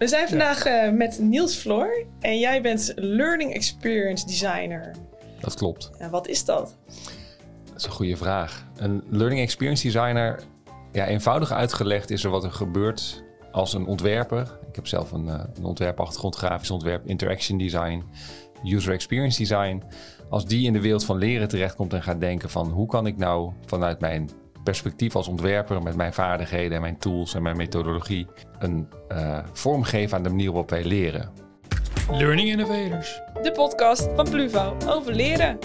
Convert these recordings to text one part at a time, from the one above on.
We zijn vandaag eh, met Niels Floor en jij bent Learning Experience Designer. Dat klopt. Wat is dat? Dat is een goede vraag. Een Learning Experience Designer, ja, eenvoudig uitgelegd, is er wat er gebeurt als een ontwerper. Ik heb zelf een, uh, een ontwerpachtergrond, grafisch ontwerp, interaction design, user experience design. Als die in de wereld van leren terechtkomt en gaat denken van hoe kan ik nou vanuit mijn perspectief als ontwerper met mijn vaardigheden en mijn tools en mijn methodologie een uh, vorm geven aan de manier waarop wij leren. Learning Innovators. De podcast van Pluvo over leren.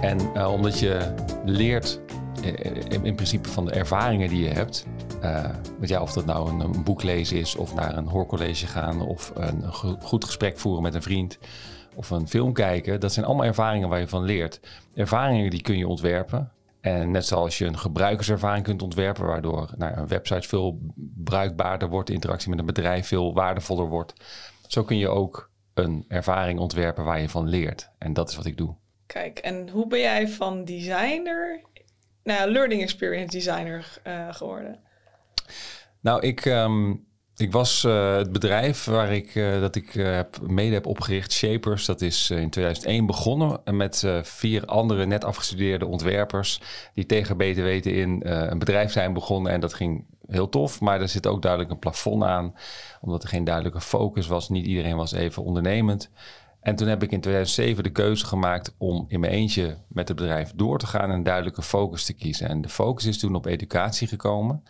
En uh, omdat je leert in, in, principe van de ervaringen die je hebt. Uh, met jou, of dat nou een, een, boek lezen is, of naar een hoorcollege gaan, of een, een goed gesprek voeren met een vriend of een film kijken, dat zijn allemaal ervaringen waar je van leert. Ervaringen die kun je ontwerpen. En net zoals je een gebruikerservaring kunt ontwerpen, waardoor nou, een website veel bruikbaarder wordt, de interactie met een bedrijf veel waardevoller wordt. Zo kun je ook een ervaring ontwerpen waar je van leert. En dat is wat ik doe. Kijk, en hoe ben jij van designer naar learning experience designer uh, geworden? Nou, ik, um, ik was uh, het bedrijf waar ik, uh, dat ik uh, mede heb opgericht, Shapers. Dat is in 2001 begonnen met vier andere net afgestudeerde ontwerpers. Die tegen beter weten in een bedrijf zijn begonnen. En dat ging heel tof. Maar er zit ook duidelijk een plafond aan. Omdat er geen duidelijke focus was. Niet iedereen was even ondernemend. En toen heb ik in 2007 de keuze gemaakt om in mijn eentje met het bedrijf door te gaan en een duidelijke focus te kiezen. En de focus is toen op educatie gekomen.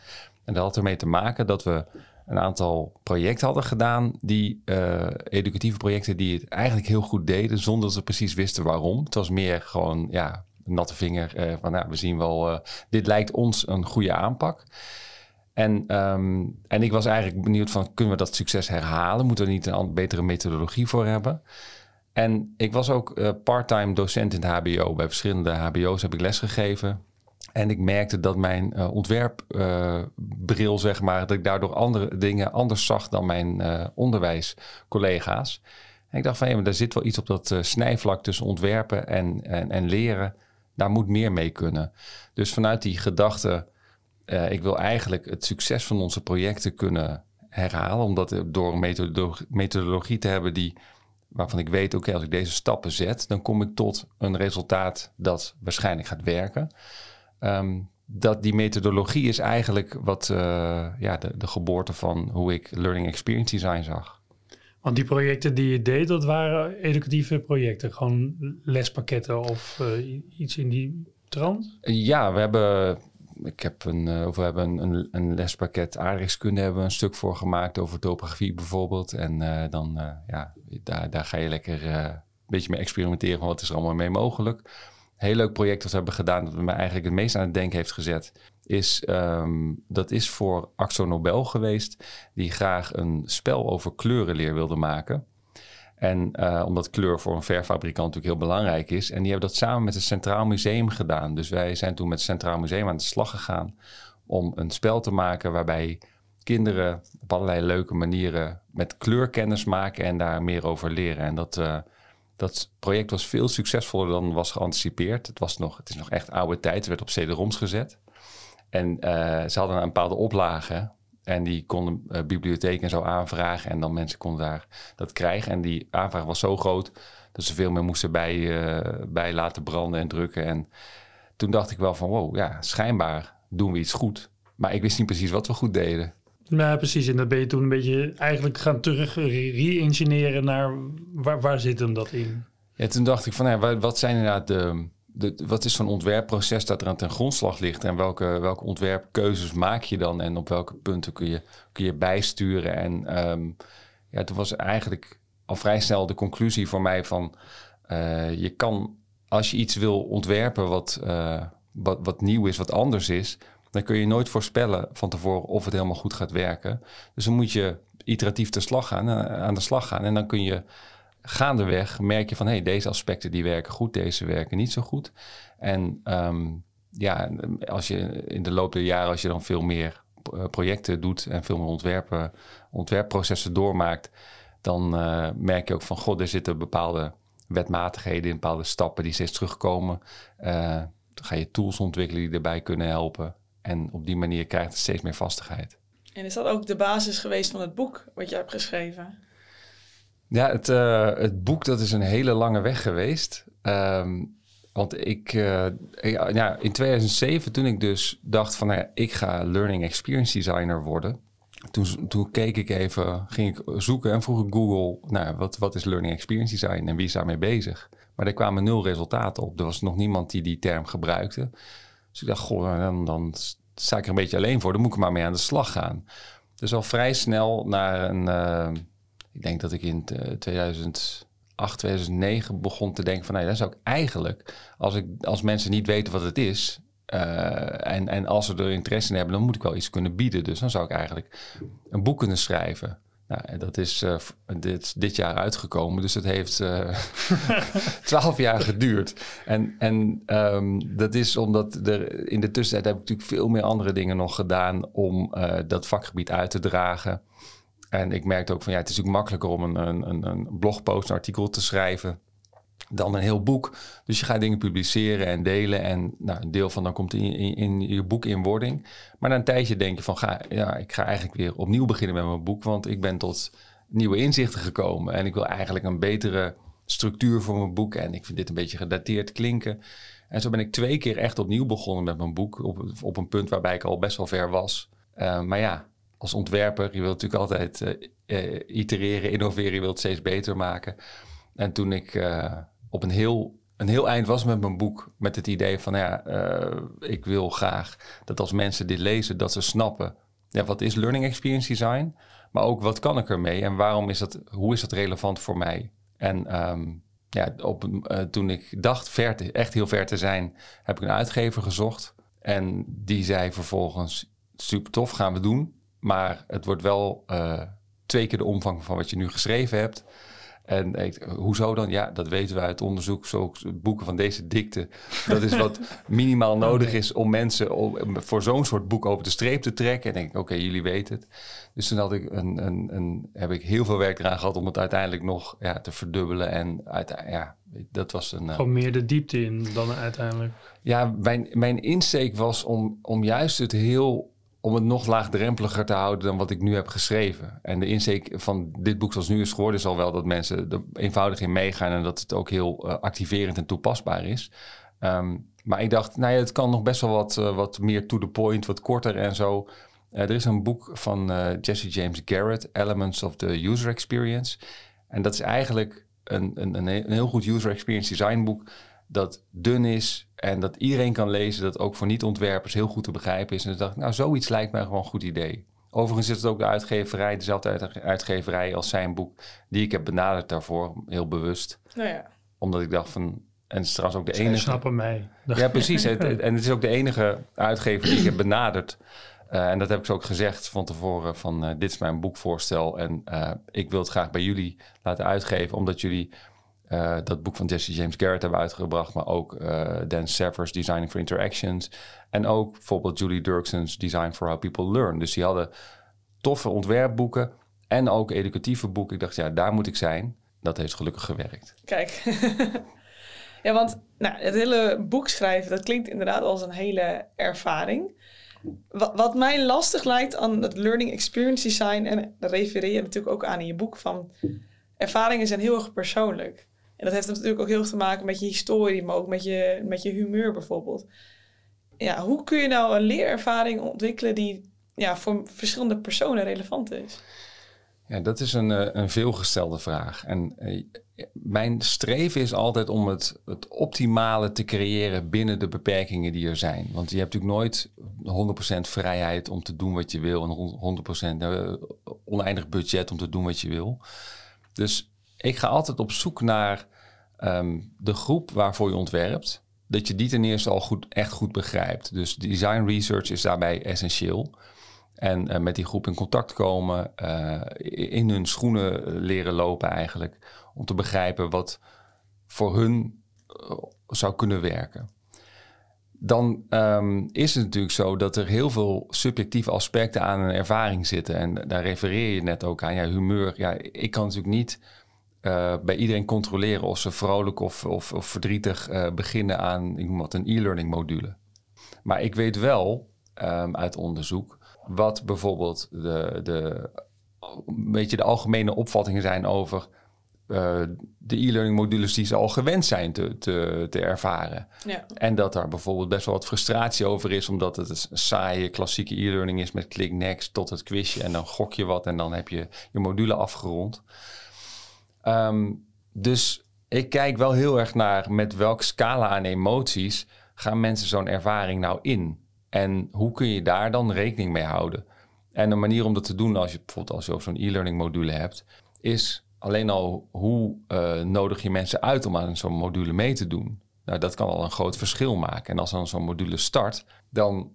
En dat had ermee te maken dat we een aantal projecten hadden gedaan, die uh, educatieve projecten die het eigenlijk heel goed deden, zonder dat ze precies wisten waarom. Het was meer gewoon, ja, natte vinger uh, van, nou, we zien wel, uh, dit lijkt ons een goede aanpak. En, um, en ik was eigenlijk benieuwd van, kunnen we dat succes herhalen? Moeten we niet een betere methodologie voor hebben? En ik was ook parttime docent in het HBO. Bij verschillende HBO's heb ik lesgegeven. En ik merkte dat mijn uh, ontwerpbril, uh, zeg maar, dat ik daardoor andere dingen anders zag dan mijn uh, onderwijscollega's. En ik dacht van, ja, maar daar zit wel iets op dat snijvlak tussen ontwerpen en, en, en, leren. Daar moet meer mee kunnen. Dus vanuit die gedachte, ik wil eigenlijk het succes van onze projecten kunnen herhalen. Omdat door een methodologie, te hebben die waarvan ik weet, oké, als ik deze stappen zet, dan kom ik tot een resultaat dat waarschijnlijk gaat werken. Um, dat die methodologie is eigenlijk wat uh, ja, de, de geboorte van hoe ik Learning Experience Design zag. Want die projecten die je deed, dat waren educatieve projecten, gewoon lespakketten of uh, iets in die trant? Ja, we hebben, ik heb een, uh, of we hebben een, een, een, lespakket aardrijkskunde hebben we een stuk voor gemaakt over topografie bijvoorbeeld. En dan, ja, daar, daar ga je lekker een beetje mee experimenteren van wat is er allemaal mee mogelijk heel leuk project dat we hebben gedaan, dat me eigenlijk het meest aan het denken heeft gezet, is um, dat is voor Axo Nobel geweest, die graag een spel over kleurenleer wilde maken. En uh, omdat kleur voor een verfabrikant natuurlijk heel belangrijk is. En die hebben dat samen met het Centraal Museum gedaan. Dus wij zijn toen met het Centraal Museum aan de slag gegaan om een spel te maken waarbij kinderen op allerlei leuke manieren met kleur kennis maken en daar meer over leren. En dat, uh, dat project was veel succesvoller dan was geanticipeerd. Het, was nog, het is nog echt oude tijd. Het werd op CD-ROMs gezet. En uh, ze hadden een bepaalde oplage. En die konden uh, bibliotheken en zo aanvragen. En dan mensen konden daar dat krijgen. En die aanvraag was zo groot dat ze veel meer moesten bij, uh, bij laten branden en drukken. En toen dacht ik wel van wow, ja, schijnbaar doen we iets goed. Maar ik wist niet precies wat we goed deden. Ja, precies. En dan ben je toen een beetje eigenlijk gaan terug re-engineeren naar waar, waar zit hem dat in? Ja, toen dacht ik van ja, wat zijn inderdaad de, de, wat is zo'n ontwerpproces dat er aan ten grondslag ligt en welke, welke ontwerpkeuzes maak je dan en op welke punten kun je, kun je bijsturen? En um, ja, toen was eigenlijk al vrij snel de conclusie voor mij van uh, je kan als je iets wil ontwerpen wat, uh, wat, wat nieuw is, wat anders is, dan kun je nooit voorspellen van tevoren of het helemaal goed gaat werken. Dus dan moet je iteratief te slag gaan, eh, aan de slag gaan. En dan kun je gaandeweg merk je van hé, hey, deze aspecten die werken goed, deze werken niet zo goed. En um, ja, als je in de loop der jaren, als je dan veel meer eh, projecten doet en veel meer ontwerpen, ontwerpprocessen doormaakt, dan uh, merk je ook van god, er zitten bepaalde wetmatigheden in, bepaalde stappen die steeds terugkomen. Dan ga je tools ontwikkelen die erbij kunnen helpen. En op die manier krijgt het steeds meer vastigheid. En is dat ook de basis geweest van het boek wat je hebt geschreven? Ja, het, uh, het boek dat is een hele lange weg geweest. Um, want ik, uh, ja, in 2007 toen ik dus dacht van, nou ja, ik ga learning experience designer worden. Toen, toen keek ik even, ging ik zoeken en vroeg ik Google, nou, wat, wat is learning experience design en wie is daarmee bezig? Maar er kwamen nul resultaten op. Er was nog niemand die die term gebruikte. Dus ik dacht, goh, dan, dan sta ik er een beetje alleen voor. Dan moet ik maar mee aan de slag gaan. Dus al vrij snel naar een... Uh, ik denk dat ik in 2008, 2009 begon te denken van... Nou, dan zou ik eigenlijk, als, ik, als mensen niet weten wat het is... Uh, en, en als ze er interesse in hebben, dan moet ik wel iets kunnen bieden. Dus dan zou ik eigenlijk een boek kunnen schrijven. Nou, dat is uh, dit, dit jaar uitgekomen, dus het heeft uh, twaalf jaar geduurd. En, en um, dat is omdat er in de tussentijd heb ik natuurlijk veel meer andere dingen nog gedaan om uh, dat vakgebied uit te dragen. En ik merkte ook van ja, het is natuurlijk makkelijker om een, een, een blogpost, een artikel te schrijven dan een heel boek. Dus je gaat dingen publiceren en delen. En nou, een deel van dan komt in, in, in, je boek in wording. Maar na een tijdje denk je van, ga, ja, ik ga eigenlijk weer opnieuw beginnen met mijn boek. Want ik ben tot nieuwe inzichten gekomen. En ik wil eigenlijk een betere structuur voor mijn boek. En ik vind dit een beetje gedateerd klinken. En zo ben ik twee keer echt opnieuw begonnen met mijn boek. Op, op een punt waarbij ik al best wel ver was. Uh, maar ja, als ontwerper, je wilt natuurlijk altijd uh, uh, itereren, innoveren. Je wilt het steeds beter maken. En toen ik op een heel, een heel eind was met mijn boek. Met het idee van, ja, uh, ik wil graag dat als mensen dit lezen, dat ze snappen. Ja, wat is learning experience design? Maar ook wat kan ik ermee en waarom is dat, hoe is dat relevant voor mij? En um, ja, op, uh, toen ik dacht ver te, echt heel ver te zijn, heb ik een uitgever gezocht. En die zei vervolgens, super tof, gaan we doen. Maar het wordt wel twee keer de omvang van wat je nu geschreven hebt. En ik, hoezo dan? Ja, dat weten we uit onderzoek. Zo boeken van deze dikte. Dat is wat minimaal nodig is om mensen om, voor zo'n soort boek over de streep te trekken. En denk ik, oké, jullie weten het. Dus toen had ik een, een, een, heb ik heel veel werk eraan gehad om het uiteindelijk nog ja, te verdubbelen. En ja, dat was een. Eh, Gewoon meer de diepte in dan uiteindelijk. Ja, mijn, mijn insteek was om, om juist het heel om het nog laagdrempeliger te houden dan wat ik nu heb geschreven. En de insteek van dit boek zoals nu is geworden... is al wel dat mensen er eenvoudig in meegaan... en dat het ook heel uh, activerend en toepasbaar is. Um, maar ik dacht, nou ja, het kan nog best wel wat, uh, wat meer to the point, wat korter en zo. Uh, er is een boek van Jesse James Garrett, Elements of the User Experience. En dat is eigenlijk een, een, een heel goed user experience design boek dat dun is en dat iedereen kan lezen, dat ook voor niet-ontwerpers heel goed te begrijpen is. En ik dacht, nou, zoiets lijkt mij gewoon een goed idee. Overigens is het ook de uitgeverij, dezelfde uitgeverij als zijn boek, die ik heb benaderd daarvoor, heel bewust. Nou ja. Omdat ik dacht van, en het is trouwens ook de enige... Snappen mij. Ja, precies. het, en het is ook de enige uitgever die ik heb benaderd. Uh, en dat heb ik ze ook gezegd van tevoren van, uh, dit is mijn boekvoorstel en uh, ik wil het graag bij jullie laten uitgeven, omdat jullie uh, dat boek van Jesse James Garrett hebben uitgebracht, maar ook uh, Dan Severs Designing for Interactions. En ook bijvoorbeeld Julie Dirkson's Design for How People Learn. Dus die hadden toffe ontwerpboeken en ook educatieve boeken. Ik dacht, ja, daar moet ik zijn. Dat heeft gelukkig gewerkt. Kijk. ja, want nou, het hele boek schrijven, dat klinkt inderdaad als een hele ervaring. Wat, wat mij lastig lijkt aan het learning experience design, en daar refereer je natuurlijk ook aan in je boek, van ervaringen zijn heel erg persoonlijk. En dat heeft natuurlijk ook heel veel te maken met je historie, maar ook met je, met je humeur bijvoorbeeld. Ja, hoe kun je nou een leerervaring ontwikkelen die ja, voor verschillende personen relevant is? Ja, dat is een, eh, een veelgestelde vraag. En eh, mijn streven is altijd om het, het optimale te creëren binnen de beperkingen die er zijn. Want je hebt natuurlijk nooit 100% vrijheid om te doen wat je wil en 100% uh, oneindig budget om te doen wat je wil. Dus ik ga altijd op zoek naar um, de groep waarvoor je ontwerpt, dat je die ten eerste al goed, echt goed begrijpt. Dus design research is daarbij essentieel. En uh, met die groep in contact komen, uh, in hun schoenen leren lopen eigenlijk, om te begrijpen wat voor hun zou kunnen werken. Dan um, is het natuurlijk zo dat er heel veel subjectieve aspecten aan een ervaring zitten. En daar refereer je net ook aan. Ja, humeur. Ja, ik kan natuurlijk niet uh, bij iedereen controleren of ze vrolijk of, of, of verdrietig uh, beginnen aan ik noem wat, een e-learning module. Maar ik weet wel ehm, uit onderzoek. Wat bijvoorbeeld de, de, een beetje de algemene opvattingen zijn over uh, de e-learning modules die ze al gewend zijn te, te, te ervaren. Ja. En dat daar bijvoorbeeld best wel wat frustratie over is, omdat het een saaie klassieke e-learning is met klik next tot het quizje en dan gok je wat en dan heb je je module afgerond. Um, dus ik kijk wel heel erg naar met welke scala aan emoties gaan mensen zo'n ervaring nou in? En hoe kun je daar dan rekening mee houden? En een manier om dat te doen, als je bijvoorbeeld als je zo'n e-learning module hebt, is alleen al hoe uh, nodig je mensen uit om aan zo'n module mee te doen. Nou, dat kan al een groot verschil maken. En als dan zo'n module start, dan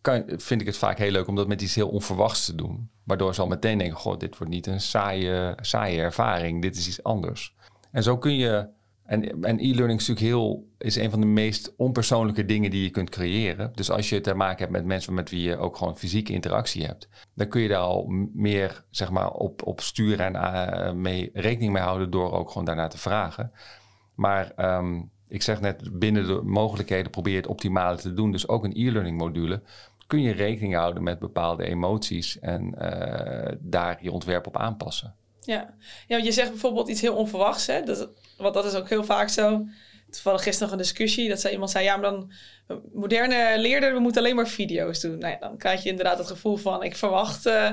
kan, vind ik het vaak heel leuk om dat met iets heel onverwachts te doen. Waardoor ze al meteen denken, goh, dit wordt niet een saaie, saaie ervaring, dit is iets anders. En zo kun je en, e-learning is natuurlijk heel, is een van de meest onpersoonlijke dingen die je kunt creëren. Dus als je te maken hebt met mensen met wie je ook gewoon fysieke interactie hebt, dan kun je daar al meer zeg maar, op, op sturen en uh, mee rekening mee houden door ook gewoon daarna te vragen. Maar um, ik zeg net, binnen de mogelijkheden probeer je het optimale te doen. Dus ook een e-learning module kun je rekening houden met bepaalde emoties en uh, daar je ontwerp op aanpassen. Ja. ja, je zegt bijvoorbeeld iets heel onverwachts. Hè? Dat, want dat is ook heel vaak zo. Toevallig gisteren nog een discussie. Dat zei iemand zei, ja, maar dan moderne leerder, we moeten alleen maar video's doen. Nou ja, dan krijg je inderdaad het gevoel van, ik verwacht uh,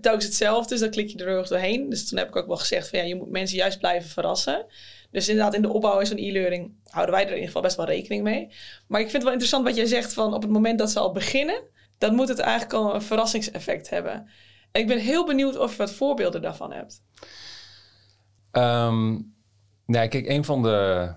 telkens hetzelfde. Dus dan klik je er heel doorheen. Dus toen heb ik ook wel gezegd van, ja, je moet mensen juist blijven verrassen. Dus inderdaad, in de opbouw van e-learning houden wij er in ieder geval best wel rekening mee. Maar ik vind het wel interessant wat jij zegt van, op het moment dat ze al beginnen, dan moet het eigenlijk al een verrassingseffect hebben. En ik ben heel benieuwd of je wat voorbeelden daarvan hebt. Um, Nee, kijk, een van de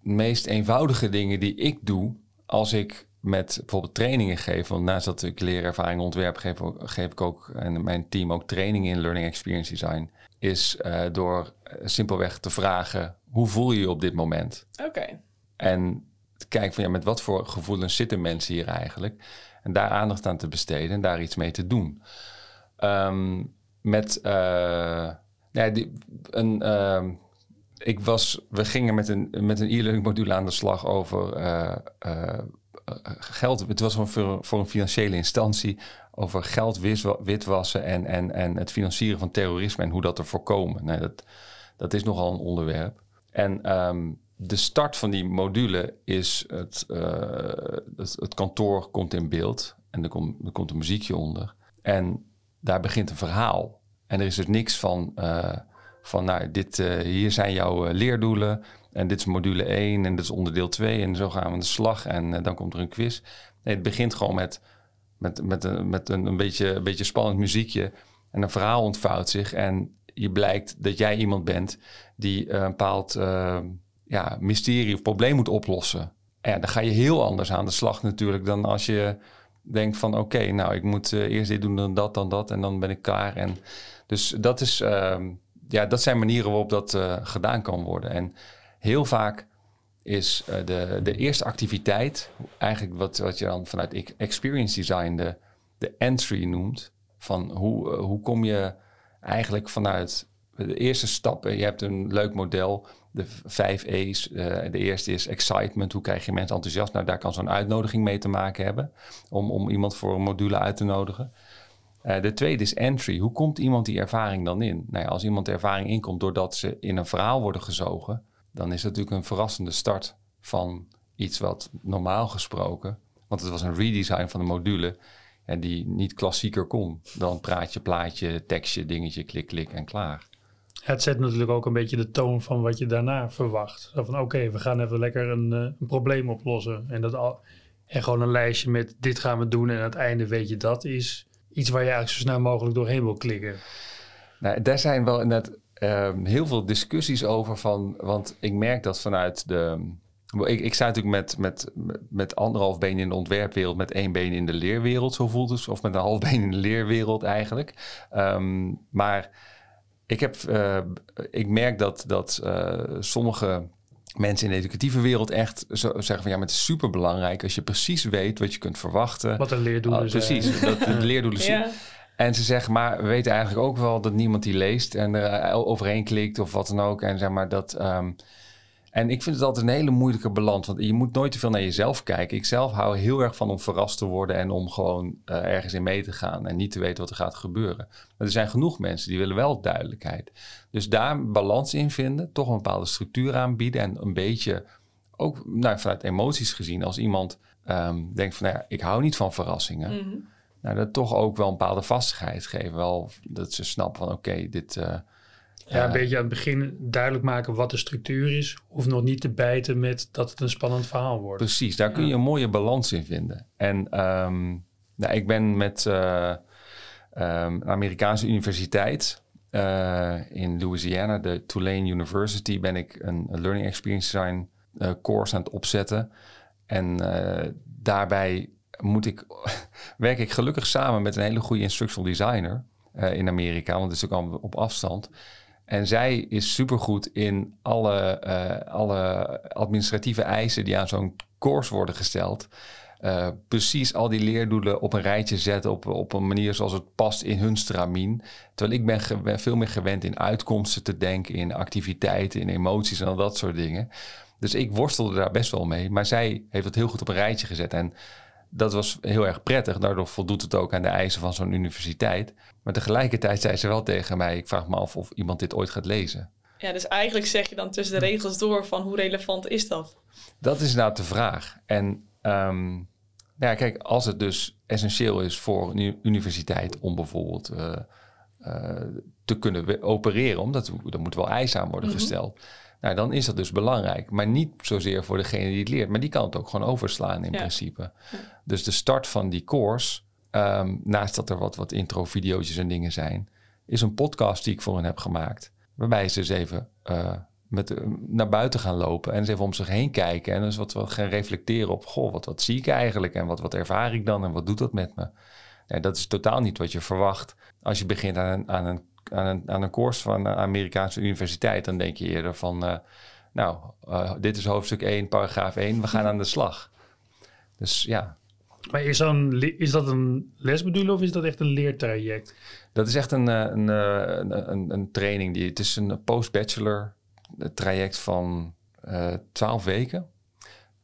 meest eenvoudige dingen die ik doe als ik met bijvoorbeeld trainingen geef, want naast dat ik leerervaring ontwerp, geef, geef ik ook en mijn team ook trainingen in Learning Experience Design, is uh, door uh, simpelweg te vragen, hoe voel je je op dit moment? Oké. Okay. En te kijken van ja, met wat voor gevoelens zitten mensen hier eigenlijk? En daar aandacht aan te besteden en daar iets mee te doen. Um, met uh, ja, die, een ik was, we gingen met een, met een e-learning module aan de slag over uh, geld. Het was voor, voor een financiële instantie over geld witwassen en, en, en het financieren van terrorisme en hoe dat te voorkomen. Nee, dat, dat is nogal een onderwerp. En um, de start van die module is het, het, het, kantoor komt in beeld en er komt, er komt een muziekje onder. En daar begint een verhaal. En er is dus niks van van nou, dit, uh, hier zijn jouw leerdoelen en dit is module 1 en dit is onderdeel 2 en zo gaan we aan de slag en uh, dan komt er een quiz. Nee, het begint gewoon met, met, met, een, met een, een, beetje, een beetje spannend muziekje en een verhaal ontvouwt zich en je blijkt dat jij iemand bent die een bepaald ja, mysterie of probleem moet oplossen. En ja, dan ga je heel anders aan de slag natuurlijk dan als je denkt van oké, nou ik moet eerst dit doen, dan dat, dan dat en dan ben ik klaar. En dus dat is ehm, ja, dat zijn manieren waarop dat gedaan kan worden. En heel vaak is uh, de, de eerste activiteit, eigenlijk wat, wat je dan vanuit experience design de, de entry noemt. Van hoe, uh, hoe kom je eigenlijk vanuit de eerste stappen. Je hebt een leuk model, de vijf E's. de eerste is excitement. Hoe krijg je mensen enthousiast? Nou, daar kan zo'n uitnodiging mee te maken hebben. Om, om iemand voor een module uit te nodigen. De tweede is entry. Hoe komt iemand die ervaring dan in? Nou ja, als iemand de ervaring inkomt doordat ze in een verhaal worden gezogen, dan is dat natuurlijk een verrassende start van iets wat normaal gesproken, want het was een redesign van de module en die niet klassieker kon dan praatje, plaatje, tekstje, dingetje, klik, klik en klaar. Het zet natuurlijk ook een beetje de toon van wat je daarna verwacht. Zo van oké, we gaan even lekker een, uh, een probleem oplossen. En, dat al, en gewoon een lijstje met dit gaan we doen en aan het einde weet je dat is iets waar je eigenlijk zo snel mogelijk doorheen wil klikken? Nou, daar zijn wel net um, heel veel discussies over van, want ik merk dat vanuit de. Ik, ik sta natuurlijk met, met, met anderhalf been in de ontwerpwereld, met één been in de leerwereld, zo voelt het. Of met een half been in de leerwereld eigenlijk. Um, maar ik, heb, uh, ik merk dat, dat uh, sommige mensen in de educatieve wereld echt zo zeggen van ja, maar het is super belangrijk als je precies weet wat je kunt verwachten. Wat de leerdoelen uh, Precies, dat de leerdoelen zijn. Ja. En ze zeggen, maar we weten eigenlijk ook wel dat niemand die leest en er overheen klikt of wat dan ook. En zeg maar dat. Um, En ik vind het altijd een hele moeilijke balans. Want je moet nooit te veel naar jezelf kijken. Ik zelf hou heel erg van om verrast te worden en om gewoon uh, ergens in mee te gaan en niet te weten wat er gaat gebeuren. Maar er zijn genoeg mensen die willen wel duidelijkheid. Dus daar balans in vinden, toch een bepaalde structuur aanbieden en een beetje ook nou, vanuit emoties gezien, als iemand um, denkt van nou ja, ik hou niet van verrassingen. Mhm. Nou, dat toch ook wel een bepaalde vastigheid geven. Wel dat ze snappen van oké, dit. Uh, ja, een beetje aan het begin duidelijk maken wat de structuur is. Hoeft nog niet te bijten met dat het een spannend verhaal wordt. Precies, daar kun je een mooie balans in vinden. En um, nou, ik ben met uh, um, een Amerikaanse universiteit uh, in Louisiana, de Tulane University, ben ik een, een Learning Experience Design uh, course aan het opzetten. En daarbij moet ik, werk ik gelukkig samen met een hele goede instructional designer in Amerika, want het is ook allemaal op afstand. En zij is supergoed in alle, uh, alle administratieve eisen die aan zo'n course worden gesteld. Uh, precies al die leerdoelen op een rijtje zetten op, op een manier zoals het past in hun stramien. Terwijl ik ben, ben veel meer gewend in uitkomsten te denken, in activiteiten, in emoties en al dat soort dingen. Dus ik worstelde daar best wel mee. Maar zij heeft het heel goed op een rijtje gezet. En dat was heel erg prettig. Daardoor voldoet het ook aan de eisen van zo'n universiteit. Maar tegelijkertijd zei ze wel tegen mij: ik vraag me af of iemand dit ooit gaat lezen. Ja, dus eigenlijk zeg je dan tussen de regels door van hoe relevant is dat? Dat is nou de vraag. En um, ja, kijk, als het dus essentieel is voor een universiteit om bijvoorbeeld uh, uh, te kunnen opereren, omdat er moet wel eisen aan worden mm -hmm. gesteld. Nou, dan is dat dus belangrijk. Maar niet zozeer voor degene die het leert. Maar die kan het ook gewoon overslaan in ja. principe. Dus de start van die course, um, naast dat er wat, wat intro-video's en dingen zijn, is een podcast die ik voor hen heb gemaakt. Waarbij ze eens even uh, met, uh, naar buiten gaan lopen en eens even om zich heen kijken. En eens wat, wat gaan reflecteren op, goh, wat, wat zie ik eigenlijk? En wat, wat ervaar ik dan? En wat doet dat met me? Nee, dat is totaal niet wat je verwacht als je begint aan een, aan een aan een, aan een course van een Amerikaanse universiteit, dan denk je eerder van, uh, nou, uh, dit is hoofdstuk 1, paragraaf 1, we gaan aan de slag. Dus ja. Maar is, dan, is dat een lesmodule of is dat echt een leertraject? Dat is echt een, een, een, een, een training. Die, het is een post-bachelor traject van uh, 12 weken.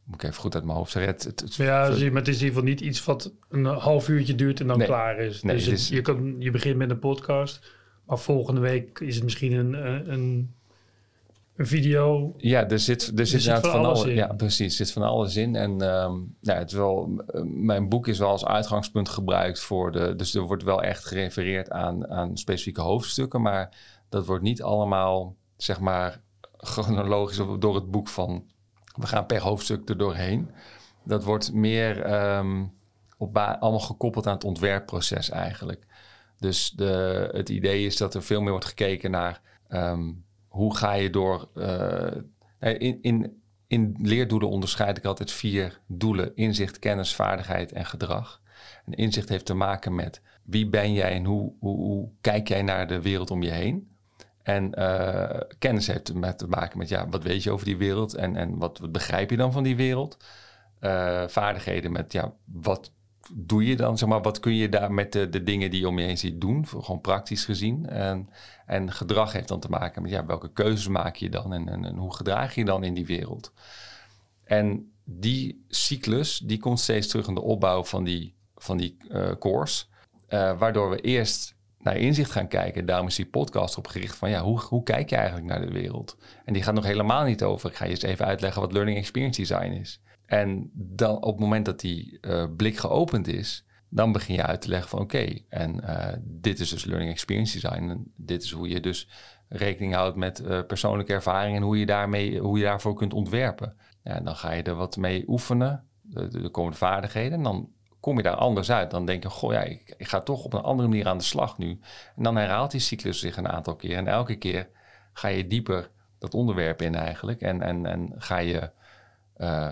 Moet ik even goed uit mijn hoofd zeggen. Het, het, het, ja, dus, maar het is in ieder geval niet iets wat een half uurtje duurt en dan nee, klaar is. Nee, dus is- je, kan, je begint met een podcast, maar volgende week is het misschien een, een, een, een video. Ja, er zit, er zit, van van alles in. Ja, precies. Er zit van alles in. En ehm, ja, het is wel, eh, mijn boek is wel als uitgangspunt gebruikt voor de. Dus er wordt wel echt gerefereerd aan, aan specifieke hoofdstukken. Maar dat wordt niet allemaal, zeg maar, chronologisch door het boek van. We gaan per hoofdstuk er doorheen. Dat wordt meer ehm, op allemaal gekoppeld aan het ontwerpproces eigenlijk. Dus de, het idee is dat er veel meer wordt gekeken naar ehm, hoe ga je door. eh, in, in, in leerdoelen onderscheid ik altijd vier doelen: inzicht, kennis, vaardigheid en gedrag. En inzicht heeft te maken met wie ben jij en hoe, hoe, kijk jij naar de wereld om je heen. En eh, kennis heeft met te maken met ja, wat weet je over die wereld en, en wat, begrijp je dan van die wereld. Eh, vaardigheden met ja, wat doe je dan? Zeg maar, wat kun je daar met de, de dingen die je om je heen ziet doen? Gewoon praktisch gezien. En, en gedrag heeft dan te maken met ja, welke keuzes maak je dan en, en, hoe gedraag je dan in die wereld? En die cyclus, die komt steeds terug in de opbouw van die, van die eh, course. Eh, waardoor we eerst naar inzicht gaan kijken. Daarom is die podcast op gericht van ja, hoe, hoe kijk je eigenlijk naar de wereld? En die gaat nog helemaal niet over. Ik ga je eens even uitleggen wat Learning Experience Design is. En dan op het moment dat die eh, blik geopend is, dan begin je uit te leggen van oké, en eh, dit is dus Learning Experience Design. En dit is hoe je dus rekening houdt met eh, persoonlijke ervaring en hoe je, daarmee, hoe je daarvoor kunt ontwerpen. Ja, en dan ga je er wat mee oefenen, de, de, de komende vaardigheden. En dan kom je daar anders uit. Dan denk je, goh ja, ik, ik ga toch op een andere manier aan de slag nu. En dan herhaalt die cyclus zich een aantal keer. En elke keer ga je dieper dat onderwerp in eigenlijk. En, en, en ga je, eh,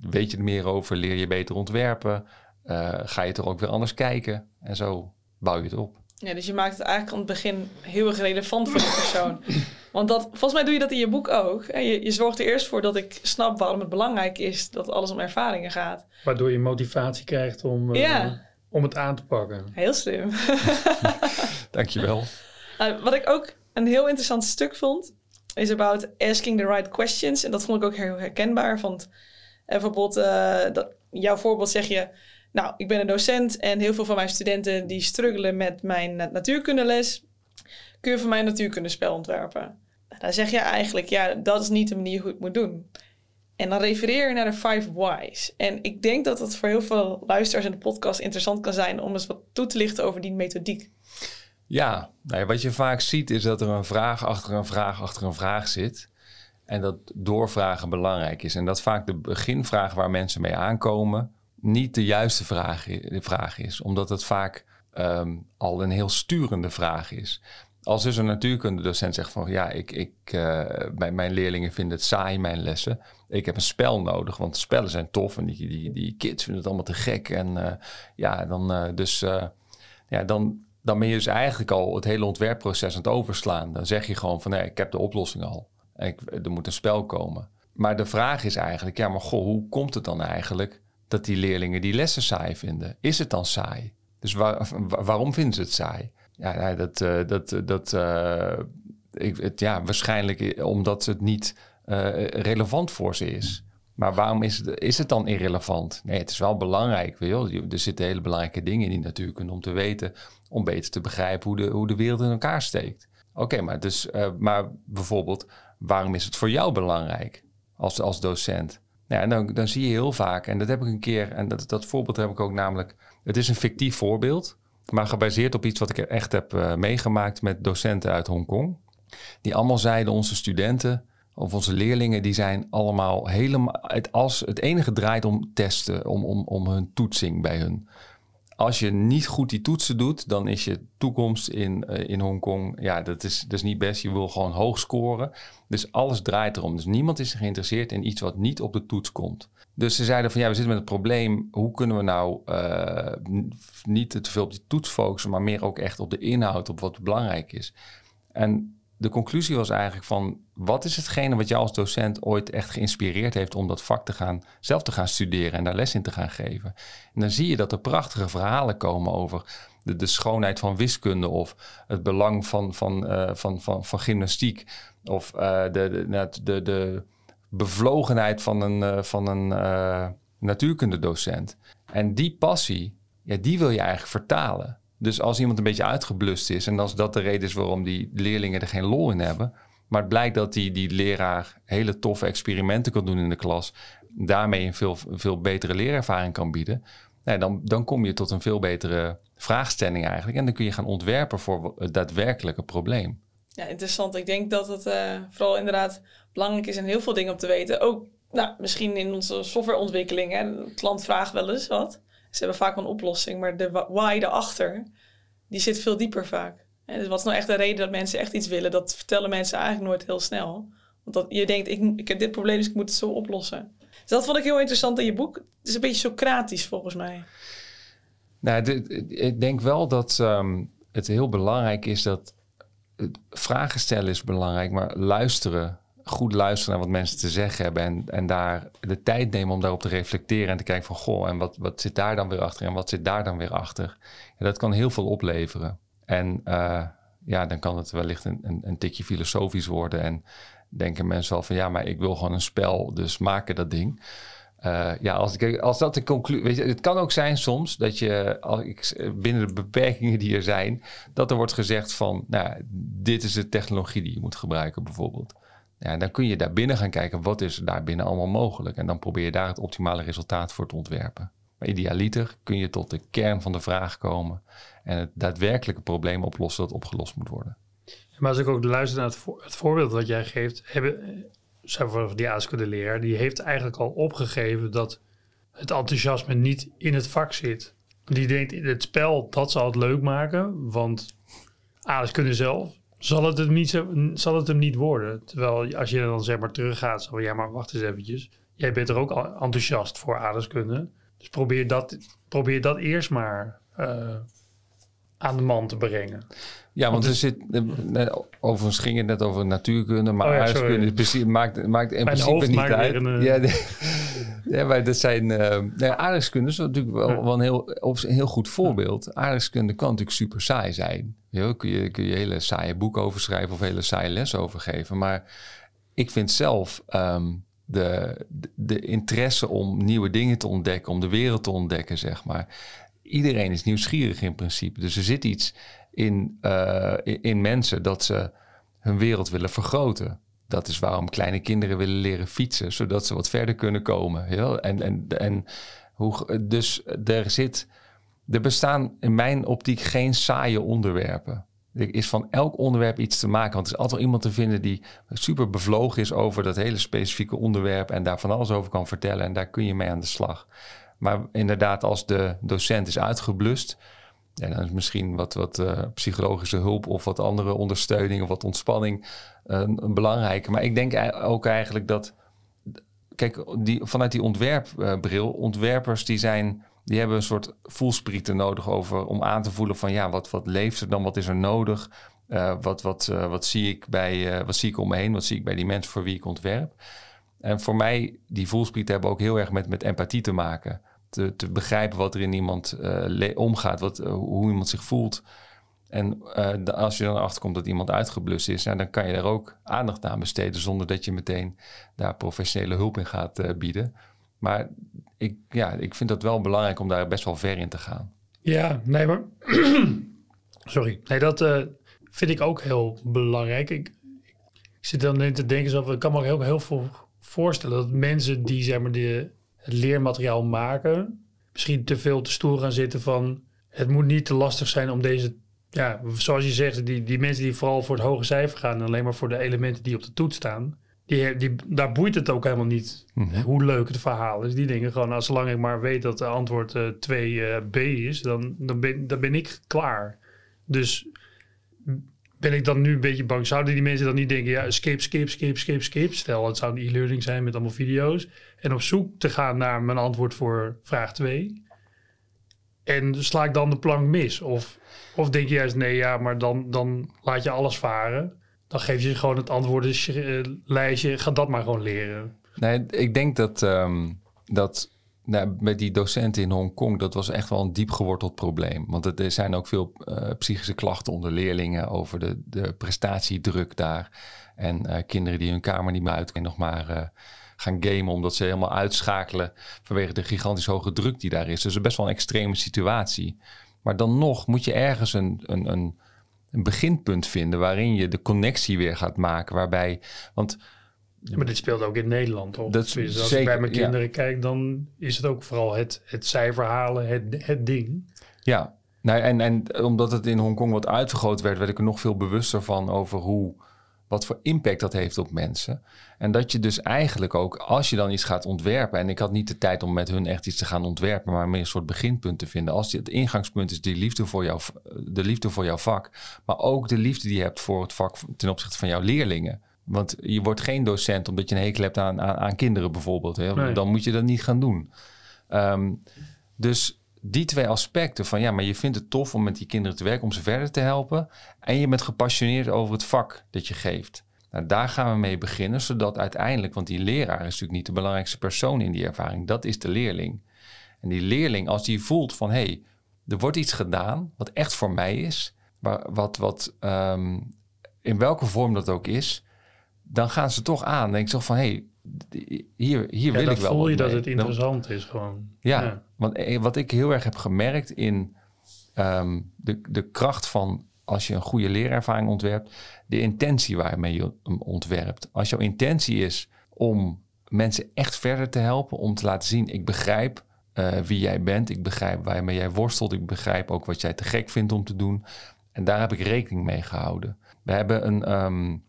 weet je er meer over, leer je beter ontwerpen. eh, ga je toch ook weer anders kijken. En zo bouw je het op. Ja, dus je maakt het eigenlijk aan het begin heel erg relevant voor de persoon. Want dat, volgens mij doe je dat in je boek ook. Je, je zorgt er eerst voor dat ik snap waarom het belangrijk is dat alles om ervaringen gaat. Waardoor je motivatie krijgt om, eh, Ja. om het aan te pakken. Heel slim. Dankjewel. Nou, wat ik ook een heel interessant stuk vond, is about asking the right questions. En dat vond ik ook heel herkenbaar. Want eh, eh, dat, jouw voorbeeld zeg je... Nou, ik ben een docent en heel veel van mijn studenten... die struggelen met mijn na- natuurkundeles. Kun je voor mij een natuurkundespel ontwerpen? Nou, dan zeg je eigenlijk, ja, dat is niet de manier hoe het moet doen. En dan refereer je naar de five whys. En ik denk dat het voor heel veel luisteraars in de podcast interessant kan zijn... om eens wat toe te lichten over die methodiek. Ja, nou ja, wat je vaak ziet is dat er een vraag achter een vraag achter een vraag zit. En dat doorvragen belangrijk is. En dat vaak de beginvraag waar mensen mee aankomen niet de juiste vraag, de vraag is. Omdat het vaak ehm, al een heel sturende vraag is. Als dus een natuurkundedocent zegt van ja, ik, ik, eh, mijn, mijn leerlingen vinden het saai, mijn lessen. Ik heb een spel nodig, want spellen zijn tof en die, die, die kids vinden het allemaal te gek. En eh, ja, dan eh, dus ja, dan, dan ben je dus eigenlijk al het hele ontwerpproces aan het overslaan. Dan zeg je gewoon van nee, ik heb de oplossing al. En er moet een spel komen. Maar de vraag is eigenlijk, ja, maar goh, hoe komt het dan eigenlijk dat die leerlingen die lessen saai vinden? Is het dan saai? Dus waar- wa- waarom vinden ze het saai? Ja, dat, eh, dat, dat, eh, ik, het, ja, waarschijnlijk omdat het niet eh, relevant voor ze is. Maar waarom is het, is het dan irrelevant? Nee, het is wel belangrijk. Je- Er zitten hele belangrijke dingen in die natuurkunde om te weten, om beter te begrijpen hoe de, hoe de wereld in elkaar steekt. Oké, maar, dus, eh, maar bijvoorbeeld, waarom is het voor jou belangrijk als, als docent? Nou, dan, dan zie je heel vaak, en dat heb ik een keer, en dat, dat voorbeeld heb ik ook namelijk, het is een fictief voorbeeld, maar gebaseerd op iets wat ik echt heb eh, meegemaakt met docenten uit Hongkong. Die allemaal zeiden, onze studenten of onze leerlingen, die zijn allemaal helemaal, het, als, het enige draait om testen, om, om, om hun toetsing bij hun. Als je niet goed die toetsen doet, dan is je toekomst in, eh, in Hongkong, ja, dat is, dat is niet best. Je wil gewoon hoog scoren. Dus alles draait erom. Dus niemand is geïnteresseerd in iets wat niet op de toets komt. Dus ze zeiden van ja, we zitten met een probleem. Hoe kunnen we nou eh, niet te veel op die toets focussen, maar meer ook echt op de inhoud, op wat belangrijk is. En de conclusie was eigenlijk van wat is hetgene wat jou als docent ooit echt geïnspireerd heeft om dat vak te gaan, zelf te gaan studeren en daar les in te gaan geven. En dan zie je dat er prachtige verhalen komen over de, schoonheid van wiskunde of het belang van, van, eh, van, van, van gymnastiek of eh, de, de, de, bevlogenheid van een, eh, van een natuurkundedocent. En die passie, ja, die wil je eigenlijk vertalen. Dus als iemand een beetje uitgeblust is en als dat de reden is waarom die leerlingen er geen lol in hebben, maar het blijkt dat die, die leraar hele toffe experimenten kan doen in de klas, daarmee een veel, veel betere leerervaring kan bieden, nou, dan, dan kom je tot een veel betere vraagstelling eigenlijk. En dan kun je gaan ontwerpen voor het daadwerkelijke probleem. Ja, interessant. Ik denk dat het eh, vooral inderdaad belangrijk is en heel veel dingen om te weten. Ook nou, misschien in onze softwareontwikkeling. Hè. De klant vraagt wel eens wat. Ze hebben vaak een oplossing, maar de why erachter, die zit veel dieper vaak. En dus wat is nou echt de reden dat mensen echt iets willen? Dat vertellen mensen eigenlijk nooit heel snel. Want dat, je denkt, ik, ik heb dit probleem, dus ik moet het zo oplossen. Dus dat vond ik heel interessant in je boek. Het is een beetje Socratisch volgens mij. Nou, ik denk wel dat ehm, het heel belangrijk is dat vragen stellen is belangrijk, maar luisteren, goed luisteren naar wat mensen te zeggen hebben en, en daar de tijd nemen om daarop te reflecteren en te kijken van goh, en wat, wat zit daar dan weer achter en wat zit daar dan weer achter. Dat kan heel veel opleveren. En eh, ja, dan kan het wellicht een, een, een tikje filosofisch worden en denken mensen wel van ja, maar ik wil gewoon een spel, dus maken dat ding. Eh, ja, als, ik, als dat de conclusie. Het kan ook zijn soms dat je, als ik, binnen de beperkingen die er zijn, dat er wordt gezegd van, nou, dit is de technologie die je moet gebruiken, bijvoorbeeld. Ja, dan kun je daar binnen gaan kijken, wat is daar binnen allemaal mogelijk? En dan probeer je daar het optimale resultaat voor te ontwerpen. Maar idealiter kun je tot de kern van de vraag komen en het daadwerkelijke probleem oplossen dat opgelost moet worden. Maar als ik ook luister naar het, voor- het voorbeeld wat jij geeft, hebben, eh, die aardrijkskunde leraar, die heeft eigenlijk al opgegeven dat het enthousiasme niet in het vak zit. Die denkt het spel, dat zal het leuk maken, want aardrijkskunde zelf zal het, hem niet zo, zal het hem niet worden. Terwijl als je dan zeg maar teruggaat, van, ja maar wacht eens eventjes. Jij bent er ook al enthousiast voor aardrijkskunde. Dus probeer dat, probeer dat eerst maar eh, aan de man te brengen. Ja, want er zit, eh, overigens ging het net over natuurkunde, maar Oh ja, maakt, maakt in Mijn principe niet maakt uit. een, eh, ja, maar dat zijn... Uh, ja, aardrijkskunde is natuurlijk wel, wel een, heel, een heel goed voorbeeld. Aardrijkskunde kan natuurlijk super saai zijn. Kun, je, kun je hele saaie boek over schrijven of hele saaie les over geven. Maar ik vind zelf um, de, de interesse om nieuwe dingen te ontdekken, om de wereld te ontdekken, zeg maar. Iedereen is nieuwsgierig in principe. Dus er zit iets in, uh, in mensen dat ze hun wereld willen vergroten. Dat is waarom kleine kinderen willen leren fietsen, zodat ze wat verder kunnen komen. En, en, en hoe, dus er zit. Er bestaan in mijn optiek geen saaie onderwerpen. Er is van elk onderwerp iets te maken. Want er is altijd iemand te vinden die super bevlogen is over dat hele specifieke onderwerp. En daar van alles over kan vertellen. En daar kun je mee aan de slag. Maar inderdaad, als de docent is uitgeblust. En dan is misschien wat, wat uh, psychologische hulp of wat andere ondersteuning of wat ontspanning uh, een belangrijke. Maar ik denk ook eigenlijk dat. Kijk, die, vanuit die ontwerpbril, ontwerpers die zijn die hebben een soort voelsprieten nodig over om aan te voelen van ja, wat, wat leeft er dan, wat is er nodig? Uh, wat, wat, uh, wat, zie ik bij, uh, wat zie ik om me heen? Wat zie ik bij die mensen voor wie ik ontwerp? En voor mij, die voelsprieten hebben ook heel erg met, met empathie te maken. Te, te begrijpen wat er in iemand omgaat, wat, hoe iemand zich voelt. En als je dan achterkomt dat iemand uitgeblust is, dan kan je daar ook aandacht aan besteden zonder dat je meteen daar professionele hulp in gaat bieden. Maar ik, ja, ik vind het wel belangrijk om daar best wel ver in te gaan. Ja, nee, maar. Sorry. Nee, dat uh, vind ik ook heel belangrijk. Ik, ik zit dan in te denken, ik kan me ook heel, heel veel voorstellen dat mensen die zeg maar, de, het leermateriaal maken, misschien te veel te stoer gaan zitten van. Het moet niet te lastig zijn om deze. Ja, zoals je zegt, die, die mensen die vooral voor het hoge cijfer gaan en alleen maar voor de elementen die op de toets staan die, die, daar boeit het ook helemaal niet mhm. hoe leuk het verhaal is. Die dingen gewoon, als zolang ik maar weet dat de antwoord uh, 2b is, dan, dan, ben, dan ben ik klaar. Dus ben ik dan nu een beetje bang. Zouden die mensen dan niet denken, ja, skip, skip, skip, skip, skip. Stel, het zou een e-learning zijn met allemaal video's. En op zoek te gaan naar mijn antwoord voor vraag 2. En sla ik dan de plank mis? Of, of denk je juist, nee, ja, maar dan, dan laat je alles varen dan geef je gewoon het antwoordenlijstje. Ga dat maar gewoon leren. Nee, ik denk dat, um, dat nou, die docenten in Hongkong, dat was echt wel een diep geworteld probleem. Want er zijn ook veel uh, psychische klachten onder leerlingen over de, de prestatiedruk daar. En uh, kinderen die hun kamer niet meer uit nog maar uh, gaan gamen omdat ze helemaal uitschakelen vanwege de gigantisch hoge druk die daar is. Dus best wel een extreme situatie. Maar dan nog moet je ergens een, een, een een beginpunt vinden waarin je de connectie weer gaat maken. Waarbij, want. Ja, maar dit speelt ook in Nederland, toch? Dat is als ik bij mijn kinderen kijk, dan is het ook vooral het, het cijfer halen, het, het ding. Ja, nou, en, en omdat het in Hongkong wat uitvergroot werd, werd ik er nog veel bewuster van over hoe wat voor impact dat heeft op mensen. En dat je dus eigenlijk ook, als je dan iets gaat ontwerpen, en ik had niet de tijd om met hun echt iets te gaan ontwerpen, maar meer een soort beginpunt te vinden. Als het ingangspunt is die liefde voor jou, de liefde voor jouw vak, maar ook de liefde die je hebt voor het vak ten opzichte van jouw leerlingen. Want je wordt geen docent omdat je een hekel hebt aan, aan, aan kinderen bijvoorbeeld. Hè? Dan moet je dat niet gaan doen. Um, dus die twee aspecten van ja, maar je vindt het tof om met die kinderen te werken, om ze verder te helpen. En je bent gepassioneerd over het vak dat je geeft. Nou, daar gaan we mee beginnen, zodat uiteindelijk, want die leraar is natuurlijk niet de belangrijkste persoon in die ervaring, dat is de leerling. En die leerling, als die voelt van hé, hey, er wordt iets gedaan wat echt voor mij is, wat, wat um, in welke vorm dat ook is, dan gaan ze toch aan. Denk ik toch van hé, hey, hier, hier wil ik wel. voel je dat het interessant is gewoon. Ja, want eh, wat ik heel erg heb gemerkt in ehm, de, de kracht van als je een goede leerervaring ontwerpt, de intentie waarmee je hem ontwerpt. Als jouw intentie is om mensen echt verder te helpen, om te laten zien, ik begrijp uh, wie jij bent, ik begrijp waarmee jij worstelt, ik begrijp ook wat jij te gek vindt om te doen. En daar heb ik rekening mee gehouden. We hebben een, um,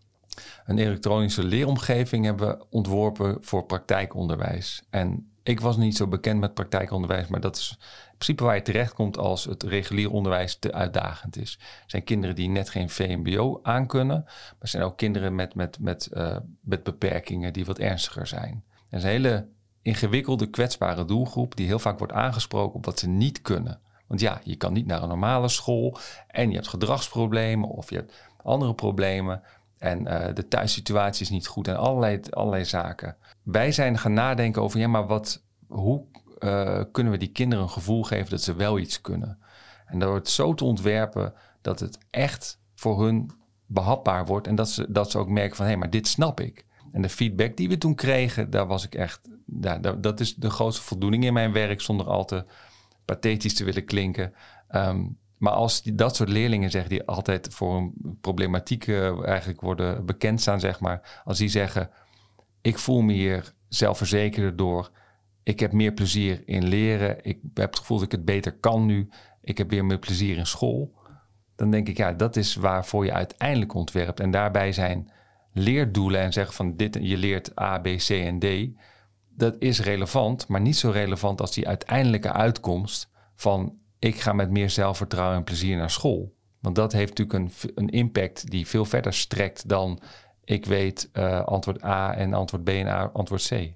een elektronische leeromgeving hebben ontworpen voor praktijkonderwijs. En ik was niet zo bekend met praktijkonderwijs, maar dat is in principe waar je terechtkomt als het regulier onderwijs te uitdagend is. Er zijn kinderen die net geen VMBO aankunnen, maar er zijn ook kinderen met, met, met, uh, met beperkingen die wat ernstiger zijn. Er is een hele ingewikkelde, kwetsbare doelgroep die heel vaak wordt aangesproken op wat ze niet kunnen. Want ja, je kan niet naar een normale school en je hebt gedragsproblemen of je hebt andere problemen. En uh, de thuissituatie is niet goed en allerlei, allerlei zaken. Wij zijn gaan nadenken over, ja, maar wat, hoe uh, kunnen we die kinderen een gevoel geven dat ze wel iets kunnen. En door het zo te ontwerpen dat het echt voor hun behapbaar wordt. En dat ze, dat ze ook merken van hé, hey, maar dit snap ik. En de feedback die we toen kregen, daar was ik echt. Daar, dat is de grootste voldoening in mijn werk, zonder al te pathetisch te willen klinken. Ehm, maar als die, dat soort leerlingen zeggen, die altijd voor een problematiek uh, eigenlijk worden bekend staan, zeg maar. Als die zeggen, ik voel me hier zelfverzekerder door. Ik heb meer plezier in leren. Ik heb het gevoel dat ik het beter kan nu. Ik heb weer meer plezier in school. Dan denk ik, ja, dat is waarvoor je uiteindelijk ontwerpt. En daarbij zijn leerdoelen en zeggen van dit, je leert A, B, C en D. Dat is relevant, maar niet zo relevant als die uiteindelijke uitkomst van ik ga met meer zelfvertrouwen en plezier naar school. Want dat heeft natuurlijk een, een impact die veel verder strekt dan ik weet uh, antwoord A en antwoord B en antwoord C.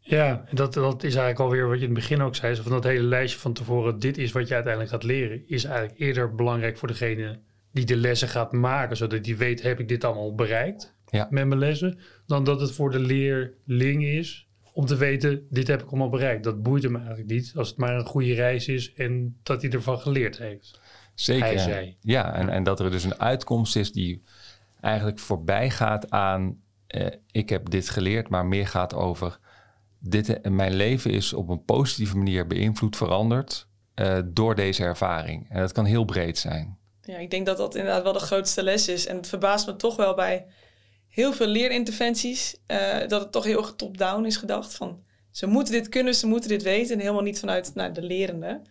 Ja, dat, dat is eigenlijk alweer wat je in het begin ook zei. van dat hele lijstje van tevoren, dit is wat je uiteindelijk gaat leren, is eigenlijk eerder belangrijk voor degene die de lessen gaat maken, zodat die weet, heb ik dit allemaal bereikt ja. met mijn lessen, dan dat het voor de leerling is om te weten, dit heb ik allemaal bereikt. Dat boeit hem eigenlijk niet, als het maar een goede reis is en dat hij ervan geleerd heeft. Zeker. Ja, en, en dat er dus een uitkomst is die eigenlijk voorbij gaat aan, eh, ik heb dit geleerd, maar meer gaat over, dit, mijn leven is op een positieve manier beïnvloed, veranderd uh, door deze ervaring. En dat kan heel breed zijn. Ja, ik denk dat dat inderdaad wel de grootste les is. En het verbaast me toch wel bij heel veel leerinterventies, uh, dat het toch heel erg top-down is gedacht. Van ze moeten dit kunnen, ze moeten dit weten. En helemaal niet vanuit nou, de lerende.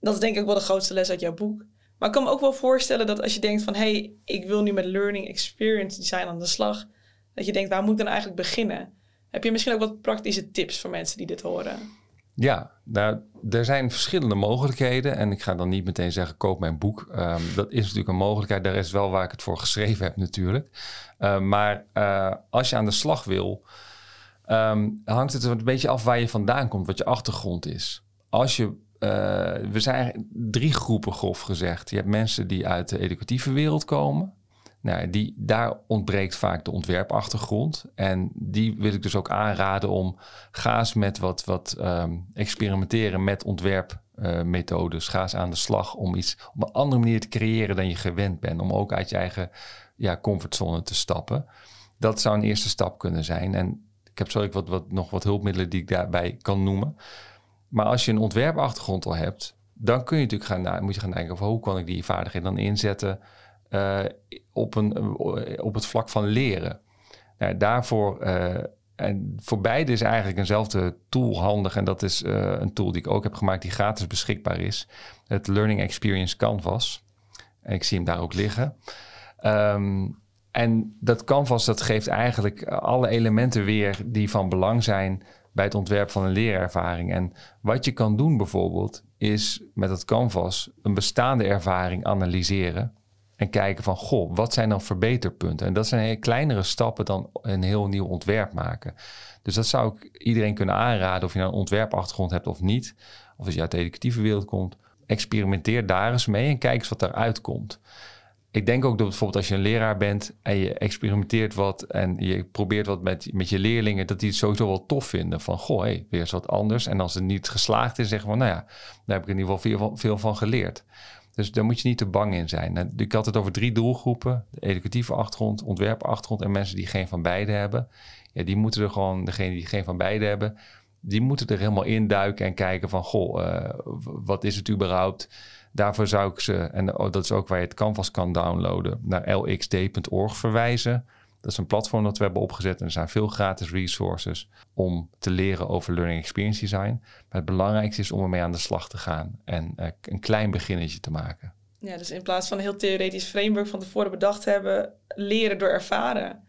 Dat is denk ik wel de grootste les uit jouw boek. Maar ik kan me ook wel voorstellen dat als je denkt van... hé, hey, ik wil nu met learning experience design aan de slag... dat je denkt, waar moet ik dan eigenlijk beginnen? Heb je misschien ook wat praktische tips voor mensen die dit horen? Ja, nou, er zijn verschillende mogelijkheden. En ik ga dan niet meteen zeggen, koop mijn boek. Um, dat is natuurlijk een mogelijkheid. Daar is wel waar ik het voor geschreven heb natuurlijk. Uh, maar uh, als je aan de slag wil... Um, hangt het een beetje af waar je vandaan komt, wat je achtergrond is. Als je uh, we zijn drie groepen grof gezegd. Je hebt mensen die uit de educatieve wereld komen. Nou, die, daar ontbreekt vaak de ontwerpachtergrond. En die wil ik dus ook aanraden om ga eens met wat, wat um, experimenteren met ontwerpmethodes. Uh, ga eens aan de slag om iets op een andere manier te creëren dan je gewend bent. Om ook uit je eigen ja, comfortzone te stappen. Dat zou een eerste stap kunnen zijn. En ik heb zo wat, wat, nog wat hulpmiddelen die ik daarbij kan noemen. Maar als je een ontwerpachtergrond al hebt, dan kun je natuurlijk gaan, moet je gaan denken over hoe kan ik die vaardigheden dan inzetten uh, op, een, uh, op het vlak van leren. Nou, daarvoor, uh, en voor beide is eigenlijk eenzelfde tool handig. En dat is een tool die ik ook heb gemaakt die gratis beschikbaar is. Het Learning Experience Canvas. En ik zie hem daar ook liggen. Um, en dat canvas dat geeft eigenlijk alle elementen weer die van belang zijn bij het ontwerp van een leerervaring. En wat je kan doen bijvoorbeeld, is met het canvas een bestaande ervaring analyseren. En kijken van, goh, wat zijn dan verbeterpunten? En dat zijn kleinere stappen dan een heel nieuw ontwerp maken. Dus dat zou ik iedereen kunnen aanraden, of je nou een ontwerpachtergrond hebt of niet. Of als je uit de educatieve wereld komt. Experimenteer daar eens mee en kijk eens wat eruit komt ik denk ook dat bijvoorbeeld als je een leraar bent en je experimenteert wat en je probeert wat met, met je leerlingen, dat die het sowieso wel tof vinden. Van goh, weer eens wat anders. En als het niet geslaagd is, zeggen van nou ja, daar heb ik in ieder geval veel van geleerd. Dus daar moet je niet te bang in zijn. Ik had het over drie doelgroepen: de educatieve achtergrond, ontwerpachtergrond en mensen die geen van beide hebben. Ja, die moeten er gewoon, degene die geen van beide hebben, die moeten er helemaal induiken en kijken van goh, uh, wat is het überhaupt? Daarvoor zou ik ze, en oh, dat is ook waar je het canvas kan downloaden, naar lxd.org verwijzen. Dat is een platform dat we hebben opgezet en er zijn veel gratis resources om te leren over learning experience design. Maar het belangrijkste is om ermee aan de slag te gaan en uh, een klein beginnetje te maken. Ja, dus in plaats van een heel theoretisch framework van tevoren bedacht hebben, leren door ervaren.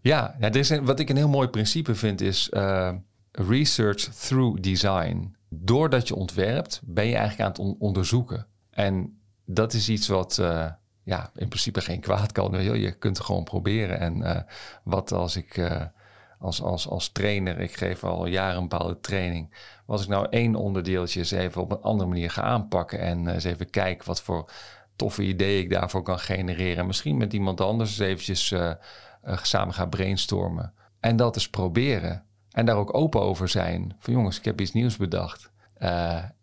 Ja, ja is een, wat ik een heel mooi principe vind is uh, research through design. Doordat je ontwerpt, ben je eigenlijk aan het onderzoeken. En dat is iets wat uh, ja, in principe geen kwaad kan. Je kunt het gewoon proberen. En uh, wat als ik uh, als, als, als trainer, ik geef al jaren een bepaalde training. Als ik nou één onderdeeltje eens even op een andere manier ga aanpakken. En eens even kijken wat voor toffe ideeën ik daarvoor kan genereren. Misschien met iemand anders eens eventjes samen gaan brainstormen. En dat eens proberen En daar ook open over zijn. Van jongens, ik heb iets nieuws bedacht.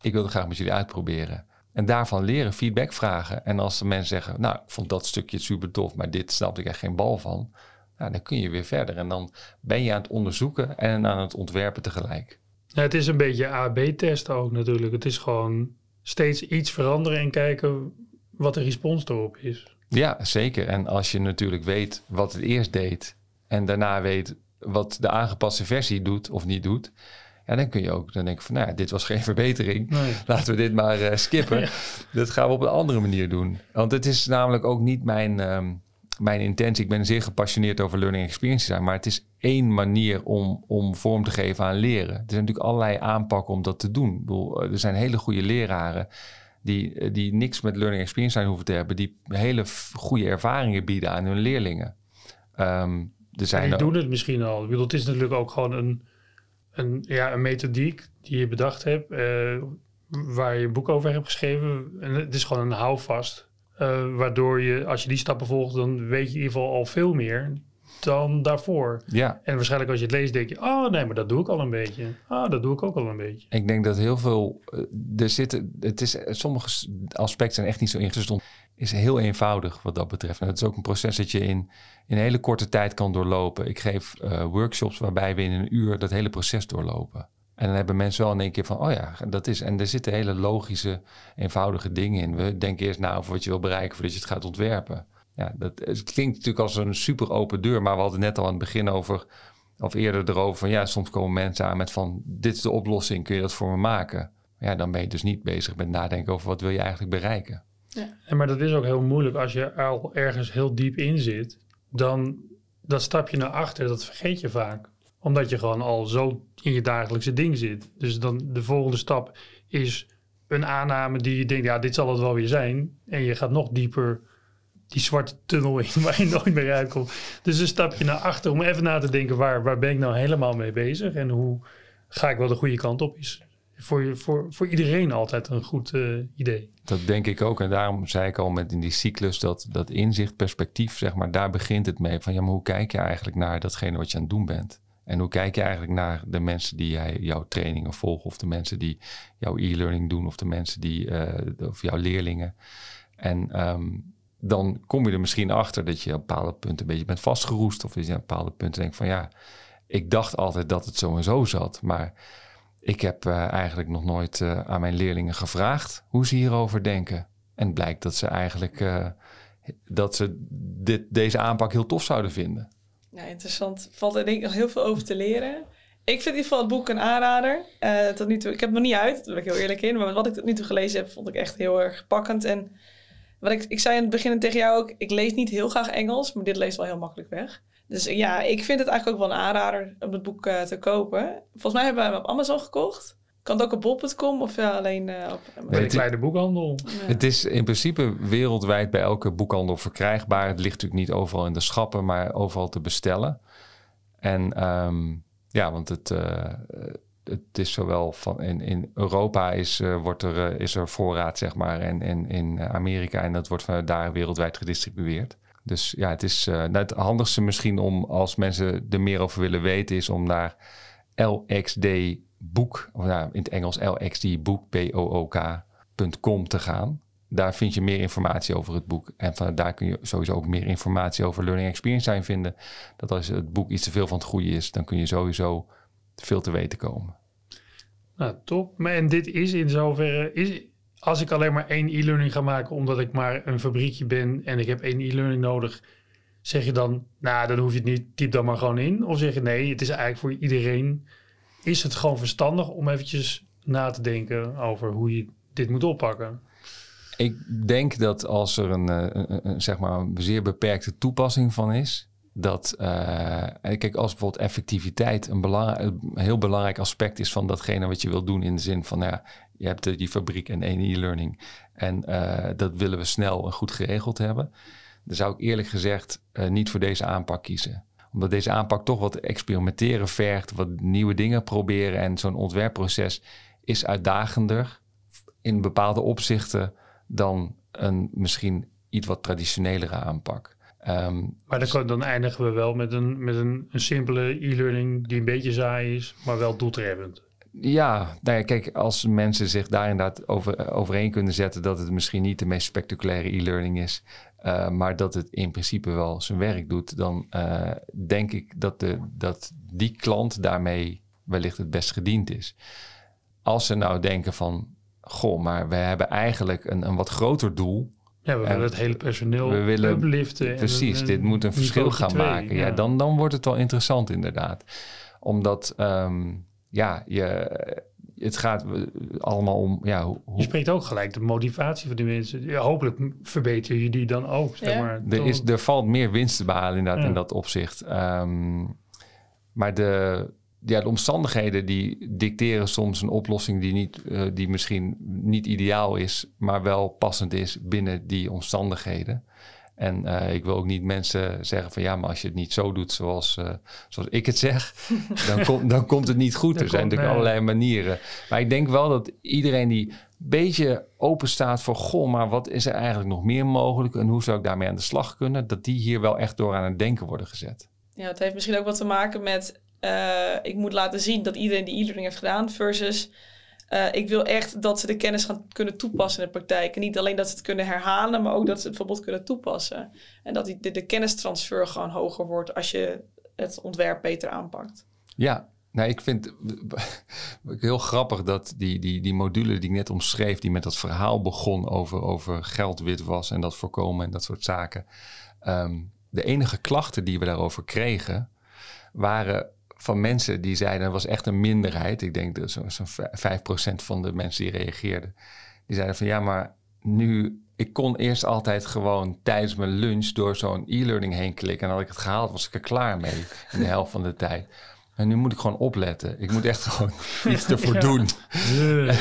Ik wil het graag met jullie uitproberen. En daarvan leren, feedback vragen. En als de mensen zeggen, nou, ik vond dat stukje super tof, maar dit snapte ik echt geen bal van. Nou, dan kun je weer verder. En dan ben je aan het onderzoeken en aan het ontwerpen tegelijk. Ja, het is een beetje A-B-testen ook natuurlijk. Het is gewoon steeds iets veranderen en kijken wat de respons erop is. Ja, zeker. En als je natuurlijk weet wat het eerst deed en daarna weet wat de aangepaste versie doet of niet doet, ja, dan kun je ook dan denken van, nou, dit was geen verbetering. Laten we dit maar uh, skippen. Dat gaan we op een andere manier doen. Want het is namelijk ook niet mijn, ehm, mijn intentie. Ik ben zeer gepassioneerd over learning experience design, maar het is één manier om, om vorm te geven aan leren. Er zijn natuurlijk allerlei aanpakken om dat te doen. Ik bedoel, er zijn hele goede leraren die, die niks met learning experience design hoeven te hebben, die hele goede ervaringen bieden aan hun leerlingen. Um, er zijn die doen het misschien al. Ik bedoel, het is natuurlijk ook gewoon een een, ja, een methodiek die je bedacht hebt, uh, waar je een boek over hebt geschreven. En het is gewoon een houvast. Uh, waardoor je, als je die stappen volgt, dan weet je in ieder geval al veel meer dan daarvoor. Ja. En waarschijnlijk als je het leest, denk je, oh nee, maar dat doe ik al een beetje. Ah, oh, dat doe ik ook al een beetje. Ik denk dat heel veel, eh, er zitten, het is, sommige aspecten zijn echt niet zo ingestond is heel eenvoudig wat dat betreft. En het is ook een proces dat je in, in een hele korte tijd kan doorlopen. Ik geef uh, workshops waarbij we in een uur dat hele proces doorlopen. En dan hebben mensen wel in één keer van, oh ja, dat is. En er zitten hele logische, eenvoudige dingen in. We denken eerst na over wat je wil bereiken voordat je het gaat ontwerpen. Ja, dat, het klinkt natuurlijk als een super open deur, maar we hadden net al aan het begin over, of eerder erover van, ja, soms komen mensen aan met van, dit is de oplossing, kun je dat voor me maken? Ja, dan ben je dus niet bezig met nadenken over wat wil je eigenlijk bereiken. Ja. Maar dat is ook heel moeilijk als je al ergens heel diep in zit. Dan dat stapje naar achter, dat vergeet je vaak. Omdat je gewoon al zo in je dagelijkse ding zit. Dus dan de volgende stap is een aanname die je denkt, ja, dit zal het wel weer zijn. En je gaat nog dieper die zwarte tunnel in waar je nooit meer uitkomt. Dus een stapje naar achter om even na te denken, waar, waar ben ik nou helemaal mee bezig? En hoe ga ik wel de goede kant op? Is voor, voor, voor iedereen altijd een goed uh, idee. Dat denk ik ook. En daarom zei ik al met in die cyclus dat, dat inzicht, perspectief, zeg maar, daar begint het mee. Van ja, maar hoe kijk je eigenlijk naar datgene wat je aan het doen bent? En hoe kijk je eigenlijk naar de mensen die jij, jouw trainingen volgen, of de mensen die jouw e-learning doen, of de mensen die, uh, of jouw leerlingen. En um, dan kom je er misschien achter dat je op bepaalde punten een beetje bent vastgeroest, of dat je op bepaalde punten denkt van ja, ik dacht altijd dat het zo en zo zat, maar ik heb uh, eigenlijk nog nooit uh, aan mijn leerlingen gevraagd hoe ze hierover denken. En blijkt dat ze eigenlijk uh, dat ze dit, deze aanpak heel tof zouden vinden. Ja, interessant. Valt er denk ik nog heel veel over te leren. Ik vind in ieder geval het boek een aanrader. tot nu toe, ik heb het nog niet uit, daar ben ik heel eerlijk in. Maar wat ik tot nu toe gelezen heb, vond ik echt heel erg pakkend. En wat ik, ik zei in het begin tegen jou ook, ik lees niet heel graag Engels, maar dit leest wel heel makkelijk weg. Dus ja, ik vind het eigenlijk ook wel een aanrader om het boek uh, te kopen. Volgens mij hebben we hem op Amazon gekocht. Kan het ook op bol.com of ja, alleen uh, op... Bij de kleine boekhandel. Het is in principe wereldwijd bij elke boekhandel verkrijgbaar. Het ligt natuurlijk niet overal in de schappen, maar overal te bestellen. En um, ja, want het, uh, het is zowel van in, in Europa is, uh, wordt er, is er voorraad, zeg maar, en, en in Amerika en dat wordt daar wereldwijd gedistribueerd. Dus ja, het is uh, het handigste misschien om als mensen er meer over willen weten, is om naar LXD boek, of ja, in het Engels LXD boek, B-O-O-K.com te gaan. Daar vind je meer informatie over het boek. En van daar kun je sowieso ook meer informatie over Learning Experience zijn vinden. Dat als het boek iets te veel van het goede is, dan kun je sowieso veel te weten komen. Nou, top. Maar en dit is in zoverre, is, als ik alleen maar één e-learning ga maken omdat ik maar een fabriekje ben en ik heb één e-learning nodig, zeg je dan, nou, dan hoef je het niet, typ dan maar gewoon in. Of zeg je nee, het is eigenlijk voor iedereen, is het gewoon verstandig om eventjes na te denken over hoe je dit moet oppakken. Ik denk dat als er een, eh, zeg maar een zeer beperkte toepassing van is, dat, uh, kijk, als bijvoorbeeld effectiviteit een, een, heel belangrijk aspect is van datgene wat je wil doen, in de zin van, nou ja, je hebt die fabriek en één e-learning en uh, dat willen we snel en goed geregeld hebben, dan zou ik eerlijk gezegd uh, niet voor deze aanpak kiezen. Omdat deze aanpak toch wat experimenteren vergt, wat nieuwe dingen proberen en zo'n ontwerpproces is uitdagender in bepaalde opzichten dan een misschien iets wat traditionelere aanpak. Ehm, Maar dan, kan- dan eindigen we wel met een, met een, een simpele e-learning die een beetje saai is, maar wel doeltreffend. Ja, nou ja, kijk, als mensen zich daar inderdaad over, overeen kunnen zetten dat het misschien niet de meest spectaculaire e-learning is, eh, maar dat het in principe wel zijn werk doet, dan eh, denk ik dat, de, dat die klant daarmee wellicht het best gediend is. Als ze nou denken van, goh, maar we hebben eigenlijk een, een wat groter doel. Ja, we En willen het hele personeel we willen- upliften. en Precies, dit moet een verschil gaan twee, maken. Ja, dan, dan wordt het wel interessant inderdaad. Omdat, ehm, ja, je, het gaat allemaal om, ja, hoe, Je spreekt ook gelijk de motivatie van die mensen. Ja, hopelijk verbeter je die dan ook. Zeg Ja. maar. Er, is, er valt meer winst te behalen inderdaad Ja. in dat opzicht. Ehm, maar de, ja, de omstandigheden die dicteren soms een oplossing die, niet, eh, die misschien niet ideaal is, maar wel passend is binnen die omstandigheden. En eh, ik wil ook niet mensen zeggen van ja, maar als je het niet zo doet zoals, eh, zoals ik het zeg, dan, komt dan komt het niet goed. Er zijn natuurlijk allerlei manieren. Maar ik denk wel dat iedereen die een beetje open staat voor goh, maar wat is er eigenlijk nog meer mogelijk en hoe zou ik daarmee aan de slag kunnen, dat die hier wel echt door aan het denken worden gezet. Ja, het heeft misschien ook wat te maken met... eh, ik moet laten zien dat iedereen die e-learning heeft gedaan... versus eh, ik wil echt dat ze de kennis gaan kunnen toepassen in de praktijk. En niet alleen dat ze het kunnen herhalen... maar ook dat ze het bijvoorbeeld kunnen toepassen. En dat die, de, kennistransfer gewoon hoger wordt... als je het ontwerp beter aanpakt. Ja, nou, ik vind het heel grappig dat die, die, die module die ik net omschreef, die met dat verhaal begon over, over geldwitwas en dat voorkomen en dat soort zaken. ehm, de enige klachten die we daarover kregen, waren van mensen die zeiden, dat was echt een minderheid. Ik denk dat zo'n zo 5% van de mensen die reageerden. Die zeiden van ja, maar nu, ik kon eerst altijd gewoon tijdens mijn lunch door zo'n e-learning heen klikken. En had ik het gehaald, was ik er klaar mee in de helft van de tijd. En nu moet ik gewoon opletten. Ik moet echt gewoon iets ervoor Ja. doen. Eh,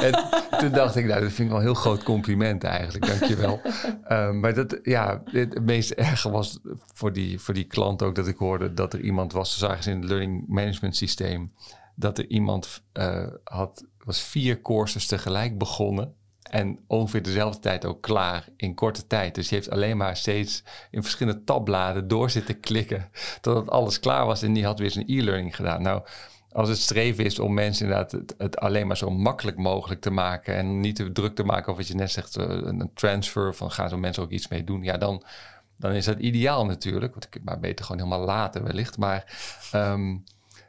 En toen dacht ik, nou, dat vind ik wel een heel groot compliment eigenlijk. Dankjewel. um, maar dat, ja, het, meest erge was voor die, voor die klant ook dat ik hoorde dat er iemand was, zo zagen ze in het learning management systeem, dat er iemand uh, had, was vier courses tegelijk begonnen. En ongeveer dezelfde tijd ook klaar in korte tijd. Dus je heeft alleen maar steeds in verschillende tabbladen door zitten klikken. Totdat alles klaar was en die had weer zijn e-learning gedaan. Nou, als het streven is om mensen inderdaad het, het, alleen maar zo makkelijk mogelijk te maken. En niet te druk te maken of wat je net zegt, een transfer van gaan zo mensen ook iets mee doen. Ja, dan, dan is dat ideaal natuurlijk. Want ik kan maar beter gewoon helemaal laten wellicht. Maar um,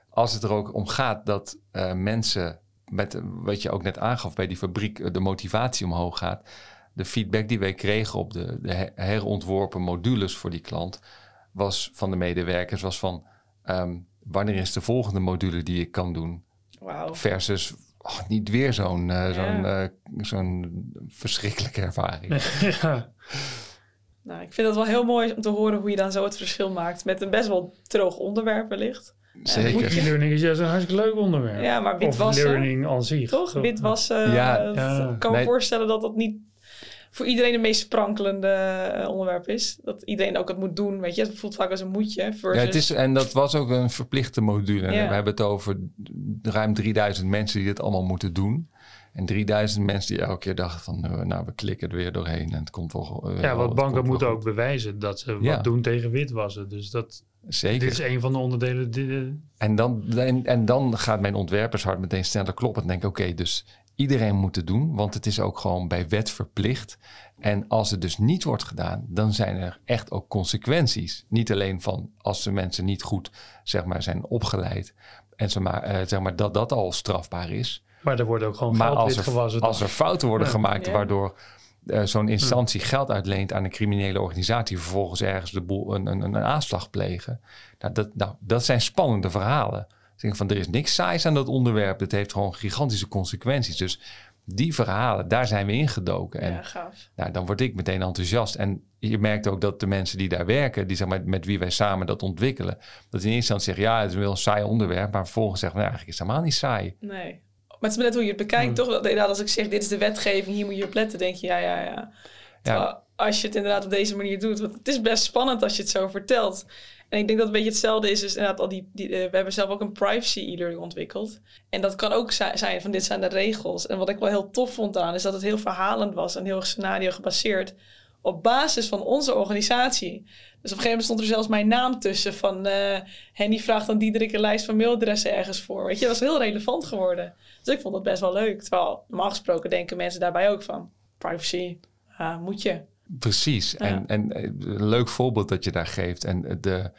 als het er ook om gaat dat uh, mensen met wat je ook net aangaf bij die fabriek, de motivatie omhoog gaat. De feedback die wij kregen op de, de herontworpen modules voor die klant was van de medewerkers was van um, wanneer is de volgende module die ik kan doen? Wow. Versus oh, niet weer zo'n uh, zo'n uh, zo'n verschrikkelijke ervaring. ja. Nou, ik vind het wel heel mooi om te horen hoe je dan zo het verschil maakt met een best wel droog onderwerp wellicht. Zeker. E-learning is juist een hartstikke leuk onderwerp. Ja, maar of witwassen. learning aan zich. Toch? Witwassen. Ja. Uh, Ja. Ik kan me Nee. voorstellen dat dat niet voor iedereen het meest sprankelende uh, onderwerp is. Dat iedereen ook het moet doen. Weet je, het voelt vaak als een moetje. Versus... Ja, het is, en dat was ook een verplichte module. Ja. We hebben het over ruim 3000 mensen die dit allemaal moeten doen. En 3000 mensen die elke keer dachten van, uh, nou, we klikken er weer doorheen en het komt wel. Uh, Ja, want banken moeten ook bewijzen dat ze Ja. wat doen tegen witwassen. Dus dat, Zeker. dit is een van de onderdelen. Die, eh, En dan, en, en dan gaat mijn ontwerpershart meteen sneller kloppen. En denk ik, oké, dus iedereen moet het doen. Want het is ook gewoon bij wet verplicht. En als het dus niet wordt gedaan, dan zijn er echt ook consequenties. Niet alleen van als de mensen niet goed zeg maar, zijn opgeleid. En zeg maar, eh, zeg maar dat dat al strafbaar is. Maar er wordt ook gewoon Maar geld als er, als er fouten worden Ja. gemaakt Ja. waardoor eh, zo'n instantie geld uitleent aan een criminele organisatie, vervolgens ergens de boel, een, een, een aanslag plegen. Nou dat, nou, dat zijn spannende verhalen. Ik denk van er is niks saais aan dat onderwerp. Het heeft gewoon gigantische consequenties. Dus die verhalen, daar zijn we ingedoken. En Ja, gaaf. nou, dan word ik meteen enthousiast. En je merkt ook dat de mensen die daar werken, die zeg maar, met wie wij samen dat ontwikkelen, dat in eerste instantie zeggen, ja, het is wel een saai onderwerp, maar vervolgens zeggen, nou, eigenlijk is het helemaal niet saai. Nee. Maar het is maar net hoe je het bekijkt, Hmm. toch? Inderdaad, als ik zeg, dit is de wetgeving, hier moet je op letten, denk je, ja, ja, ja. Terwijl als je het inderdaad op deze manier doet, want het is best spannend als je het zo vertelt. En ik denk dat het een beetje hetzelfde is, dus inderdaad, al die, die, eh, we hebben zelf ook een privacy e-learning ontwikkeld. En dat kan ook zi- zijn van dit zijn de regels. En wat ik wel heel tof vond aan, is dat het heel verhalend was en heel scenario gebaseerd. Op basis van onze organisatie. Dus op een gegeven moment stond er zelfs mijn naam tussen van eh Henny vraagt aan Diederik een lijst van mailadressen ergens voor. Weet je, dat was heel relevant geworden. Dus ik vond dat best wel leuk. Terwijl normaal gesproken denken mensen daarbij ook van privacy, ah, moet je. Precies. Ja. En, en eh, een leuk voorbeeld dat je daar geeft. En de,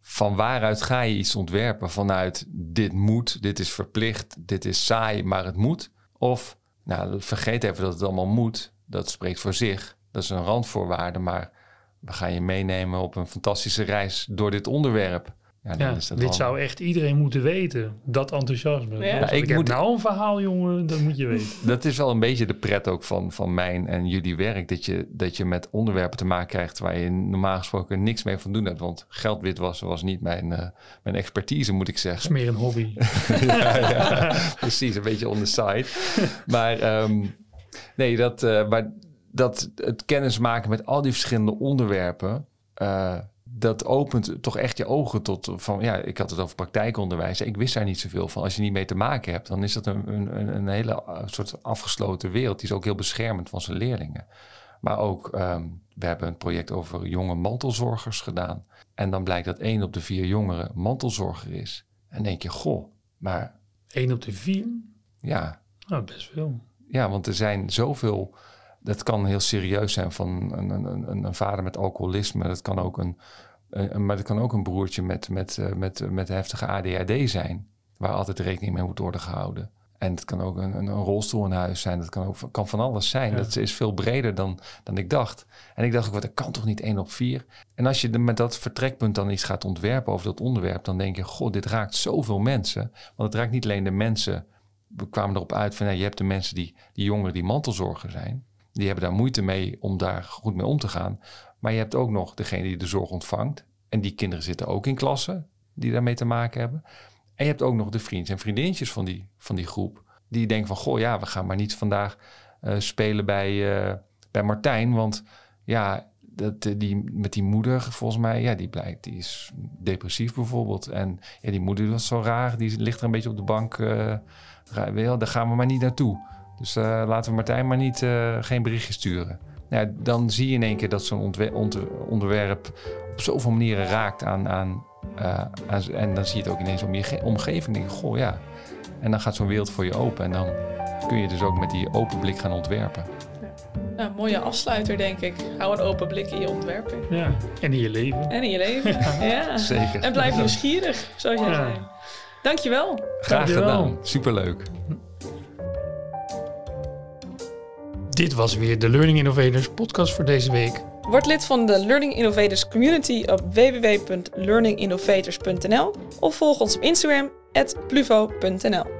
van waaruit ga je iets ontwerpen? Vanuit dit moet, dit is verplicht, dit is saai, maar het moet. Of, nou, vergeet even dat het allemaal moet. Dat spreekt voor zich. Dat is een randvoorwaarde, maar we gaan je meenemen op een fantastische reis door dit onderwerp. Ja, dan Ja, is dat dit wel- zou echt iedereen moeten weten. Dat enthousiasme. Ja. Ja, Ja, ik ik heb moet- nou een verhaal, jongen. Dat moet je weten. Dat is wel een beetje de pret ook van, van mijn en jullie werk. Dat je, dat je met onderwerpen te maken krijgt waar je normaal gesproken niks mee van doen hebt. Want geld witwassen was niet mijn, eh, mijn expertise, moet ik zeggen. is meer een hobby. ja, ja, precies, een beetje on the side. Maar ehm, nee, dat, eh, maar dat het kennis maken met al die verschillende onderwerpen, eh, dat opent toch echt je ogen tot van, ja, ik had het over praktijkonderwijs. Ik wist daar niet zoveel van. Als je niet mee te maken hebt, dan is dat een, een, een hele eh, soort afgesloten wereld. Die is ook heel beschermend van zijn leerlingen. Maar ook, ehm, we hebben een project over jonge mantelzorgers gedaan. En dan blijkt dat één op de vier jongeren mantelzorger is. En denk je, goh, maar 1 op de 4. ja, Nou, best veel. ja, want er zijn zoveel. Dat kan heel serieus zijn van een, een, een, een vader met alcoholisme. Dat kan ook een, een, maar dat kan ook een broertje met, met, eh, met, met heftige ADHD zijn. Waar altijd rekening mee moet worden gehouden. En het kan ook een, een, een rolstoel in huis zijn. Dat kan, ook, kan van alles zijn. Ja. Dat is veel breder dan, dan ik dacht. En ik dacht ook, wat, dat kan toch niet één op vier? En als je met dat vertrekpunt dan iets gaat ontwerpen over dat onderwerp... dan denk je, god, dit raakt zoveel mensen. Want het raakt niet alleen de mensen we kwamen erop uit van ja, je hebt de mensen die, die jongeren die mantelzorger zijn. Die hebben daar moeite mee om daar goed mee om te gaan. Maar je hebt ook nog degene die de zorg ontvangt. En die kinderen zitten ook in klassen die daarmee te maken hebben. En je hebt ook nog de vrienden en vriendinnetjes van die, van die groep. Die denken van, goh ja, we gaan maar niet vandaag eh, spelen bij, eh, bij Martijn. Want ja, dat, eh, die, met die moeder volgens mij, ja, die blijkt, die is depressief bijvoorbeeld. En ja, die moeder was zo raar, die ligt er een beetje op de bank. wel, daar gaan we maar niet naartoe. Dus eh, laten we Martijn maar niet, eh, geen berichtje sturen. Nou, ja, dan zie je in één keer dat zo'n onderwerp op zoveel manieren raakt aan... aan, eh, aan en dan zie je het ook ineens om je ge- omgeving. Denk je, goh ja. En dan gaat zo'n wereld voor je open. En dan kun je dus ook met die open blik gaan ontwerpen. Nou, mooie afsluiter, denk ik. Hou een open blik in je ontwerping. Ja. En in je leven. En in je leven. ja. Zeker. En blijf nieuwsgierig, zoals jij Ja. zei. Dankjewel. Graag Dankjewel. gedaan. Superleuk. Dit was weer de Learning Innovators podcast voor deze week. Word lid van de Learning Innovators community op www.learninginnovators.nl of volg ons op Instagram, pluvo.nl.